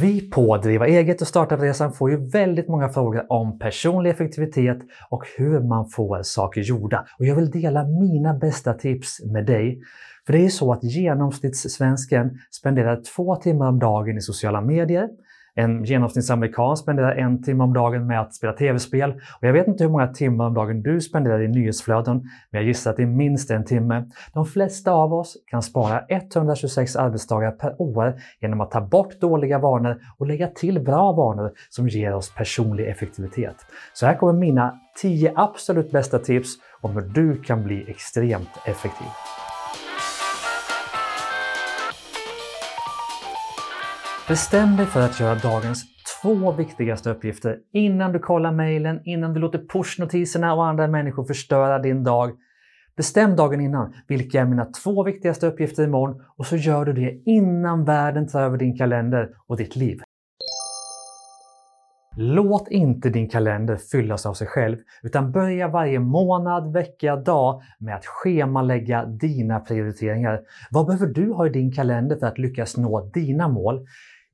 Vi på Driva eget och Startup-resan får ju väldigt många frågor om personlig effektivitet och hur man får saker gjorda. Och jag vill dela mina bästa tips med dig. För det är ju så att genomsnittssvensken spenderar två timmar om dagen i sociala medier, en genomsnittsamerikan spenderar en timme om dagen med att spela tv-spel och jag vet inte hur många timmar om dagen du spenderar i nyhetsflöden, men jag gissar att det är minst en timme. De flesta av oss kan spara 126 arbetsdagar per år genom att ta bort dåliga vanor och lägga till bra vanor som ger oss personlig effektivitet. Så här kommer mina 10 absolut bästa tips om hur du kan bli extremt effektiv. Bestäm dig för att göra dagens två viktigaste uppgifter innan du kollar mejlen, innan du låter pushnotiserna och andra människor förstöra din dag. Bestäm dagen innan. Vilka är mina två viktigaste uppgifter imorgon? Och så gör du det innan världen tar över din kalender och ditt liv. Låt inte din kalender fyllas av sig själv, utan börja varje månad, vecka, dag med att schemalägga dina prioriteringar. Vad behöver du ha i din kalender för att lyckas nå dina mål?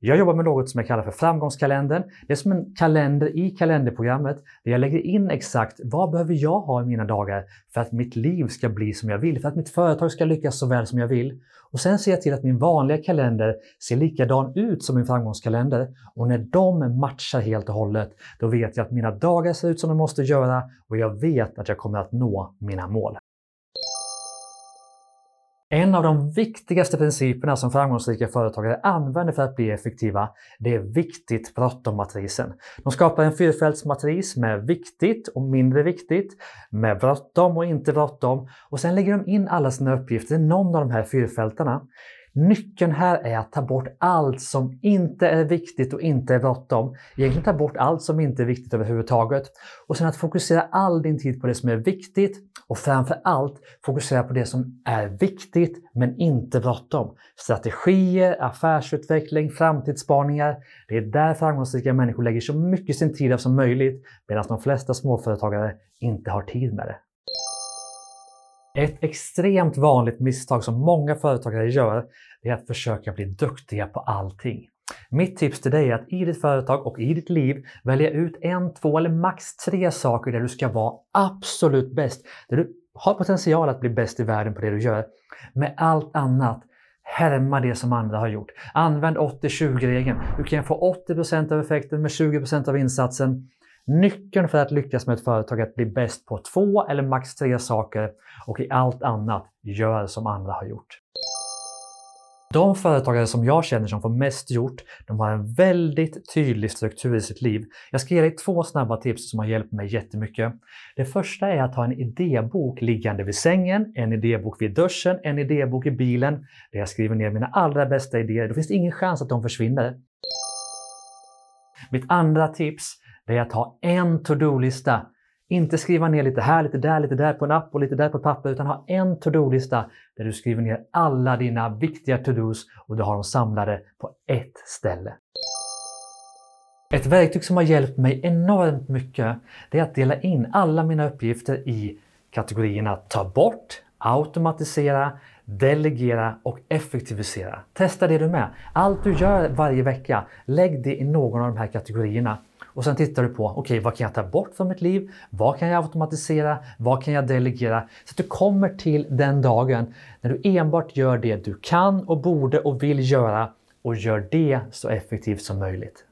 Jag jobbar med något som jag kallar för framgångskalendern. Det är som en kalender i kalenderprogrammet där jag lägger in exakt vad behöver jag ha i mina dagar för att mitt liv ska bli som jag vill, för att mitt företag ska lyckas så väl som jag vill. Och sen ser jag till att min vanliga kalender ser likadan ut som min framgångskalender. Och när de matchar helt och hållet, då vet jag att mina dagar ser ut som de måste göra och jag vet att jag kommer att nå mina mål. En av de viktigaste principerna som framgångsrika företagare använder för att bli effektiva, det är viktigt bråttom-matrisen. De skapar en fyrfältsmatris med viktigt och mindre viktigt, med bråttom och inte bråttom och sen lägger de in alla sina uppgifter i någon av de här fyrfältarna. Nyckeln här är att ta bort allt som inte är viktigt och inte är bråttom. Egentligen ta bort allt som inte är viktigt överhuvudtaget. Och sen att fokusera all din tid på det som är viktigt och framför allt fokusera på det som är viktigt men inte bråttom. Strategier, affärsutveckling, framtidsspaningar. Det är där framgångsrika människor lägger så mycket sin tid som möjligt medan de flesta småföretagare inte har tid med det. Ett extremt vanligt misstag som många företagare gör är att försöka bli duktiga på allting. Mitt tips till dig är att i ditt företag och i ditt liv välja ut en, två eller max tre saker där du ska vara absolut bäst. Där du har potential att bli bäst i världen på det du gör. Med allt annat, härma det som andra har gjort. Använd 80-20-regeln. Du kan få 80% av effekten med 20% av insatsen. Nyckeln för att lyckas med ett företag är att bli bäst på två eller max tre saker och i allt annat, gör som andra har gjort. De företagare som jag känner som får mest gjort, de har en väldigt tydlig struktur i sitt liv. Jag ska ge dig två snabba tips som har hjälpt mig jättemycket. Det första är att ha en idébok liggande vid sängen, en idébok vid duschen, en idébok i bilen där jag skriver ner mina allra bästa idéer. Då finns det ingen chans att de försvinner. Mitt andra tips det är att ha en to-do-lista. Inte skriva ner lite här, lite där, lite där på en app och lite där på papper, utan ha en to-do-lista där du skriver ner alla dina viktiga to-dos och du har dem samlade på ett ställe. Ett verktyg som har hjälpt mig enormt mycket det är att dela in alla mina uppgifter i kategorierna ta bort, automatisera, delegera och effektivisera. Testa det du med. Allt du gör varje vecka, lägg det i någon av de här kategorierna. Och sen tittar du på, okej, okay, vad kan jag ta bort från mitt liv? Vad kan jag automatisera? Vad kan jag delegera? Så att du kommer till den dagen när du enbart gör det du kan och borde och vill göra och gör det så effektivt som möjligt.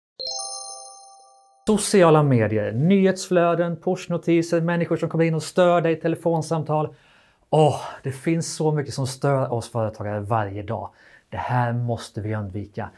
Sociala medier, nyhetsflöden, pushnotiser, människor som kommer in och stör dig, telefonsamtal. Åh, oh, det finns så mycket som stör oss företagare varje dag. Det här måste vi undvika.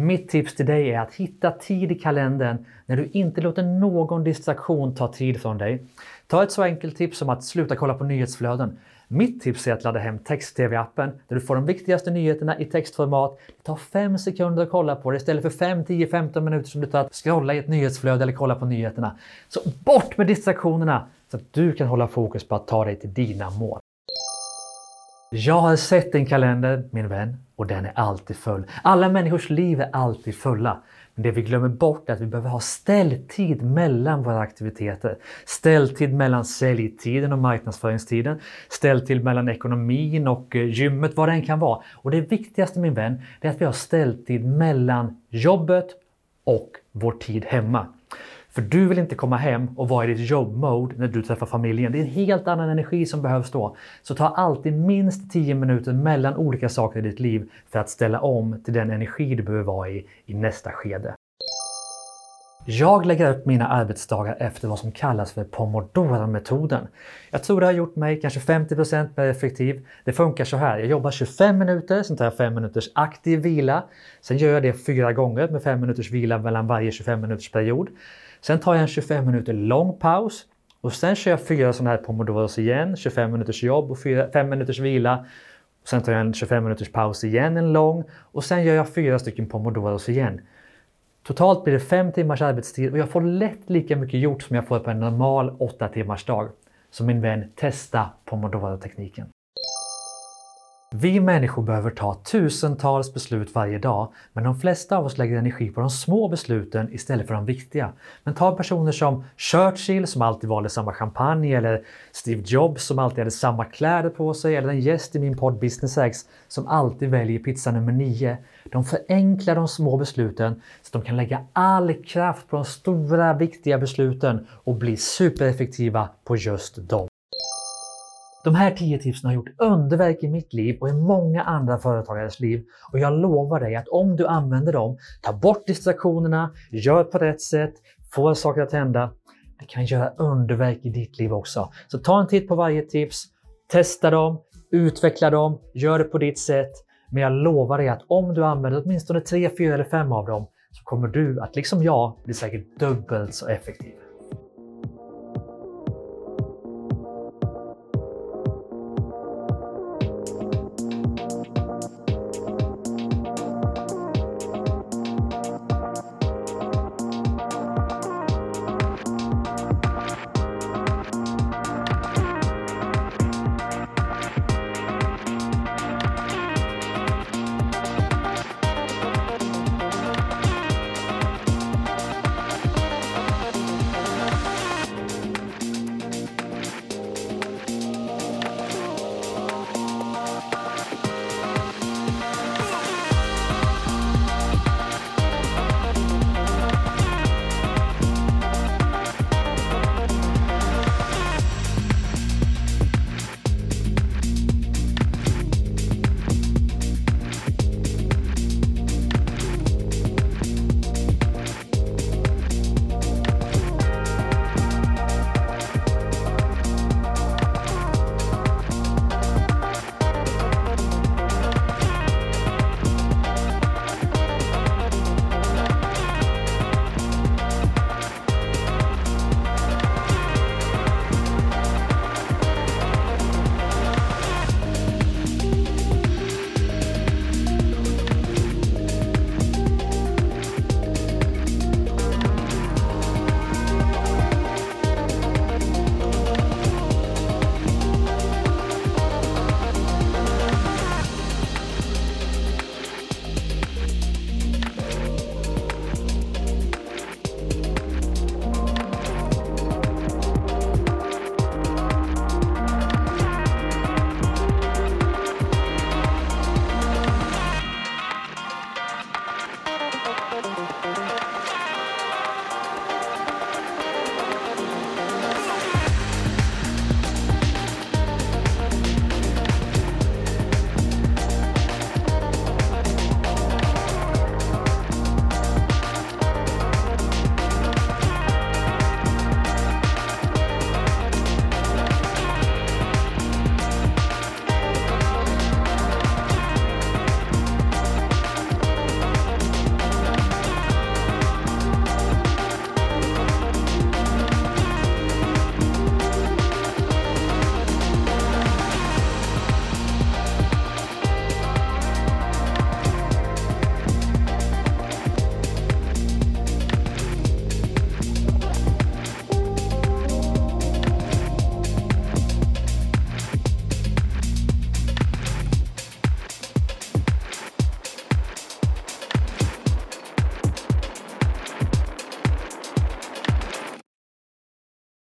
Mitt tips till dig är att hitta tid i kalendern när du inte låter någon distraktion ta tid från dig. Ta ett så enkelt tips som att sluta kolla på nyhetsflöden. Mitt tips är att ladda hem text-tv-appen där du får de viktigaste nyheterna i textformat. Det tar 5 sekunder att kolla på det istället för 5, 10, 15 minuter som det tar att scrolla i ett nyhetsflöde eller kolla på nyheterna. Så bort med distraktionerna så att du kan hålla fokus på att ta dig till dina mål. Jag har sett din kalender, min vän, och den är alltid full. Alla människors liv är alltid fulla. Men det vi glömmer bort är att vi behöver ha ställtid mellan våra aktiviteter. Ställtid mellan säljtiden och marknadsföringstiden. Ställtid mellan ekonomin och eh, gymmet, vad det än kan vara. Och det viktigaste min vän, det är att vi har ställtid mellan jobbet och vår tid hemma. För du vill inte komma hem och vara i ditt jobbmode när du träffar familjen. Det är en helt annan energi som behövs då. Så ta alltid minst 10 minuter mellan olika saker i ditt liv för att ställa om till den energi du behöver vara i i nästa skede. Jag lägger upp mina arbetsdagar efter vad som kallas för pomodoro-metoden. Jag tror det har gjort mig kanske 50% mer effektiv. Det funkar så här. Jag jobbar 25 minuter, sen tar jag 5 minuters aktiv vila. Sen gör jag det fyra gånger med 5 minuters vila mellan varje 25 minuters period. Sen tar jag en 25 minuter lång paus och sen kör jag fyra sådana här pomodoros igen, 25 minuters jobb och 5 minuters vila. Sen tar jag en 25 minuters paus igen, en lång och sen gör jag fyra stycken pomodoros igen. Totalt blir det 5 timmars arbetstid och jag får lätt lika mycket gjort som jag får på en normal 8 timmars dag. Så min vän, testa pomodoro-tekniken. Vi människor behöver ta tusentals beslut varje dag, men de flesta av oss lägger energi på de små besluten istället för de viktiga. Men ta personer som Churchill som alltid valde samma champagne, eller Steve Jobs som alltid hade samma kläder på sig, eller en gäst i min podd Business X som alltid väljer pizza nummer 9. De förenklar de små besluten så att de kan lägga all kraft på de stora viktiga besluten och bli supereffektiva på just dem. De här 10 tipsen har gjort underverk i mitt liv och i många andra företagares liv. Och jag lovar dig att om du använder dem, ta bort distraktionerna, gör på rätt sätt, får saker att hända. Det kan göra underverk i ditt liv också. Så ta en titt på varje tips, testa dem, utveckla dem, gör det på ditt sätt. Men jag lovar dig att om du använder åtminstone 3, 4 eller 5 av dem så kommer du att, liksom jag, bli säkert dubbelt så effektiv.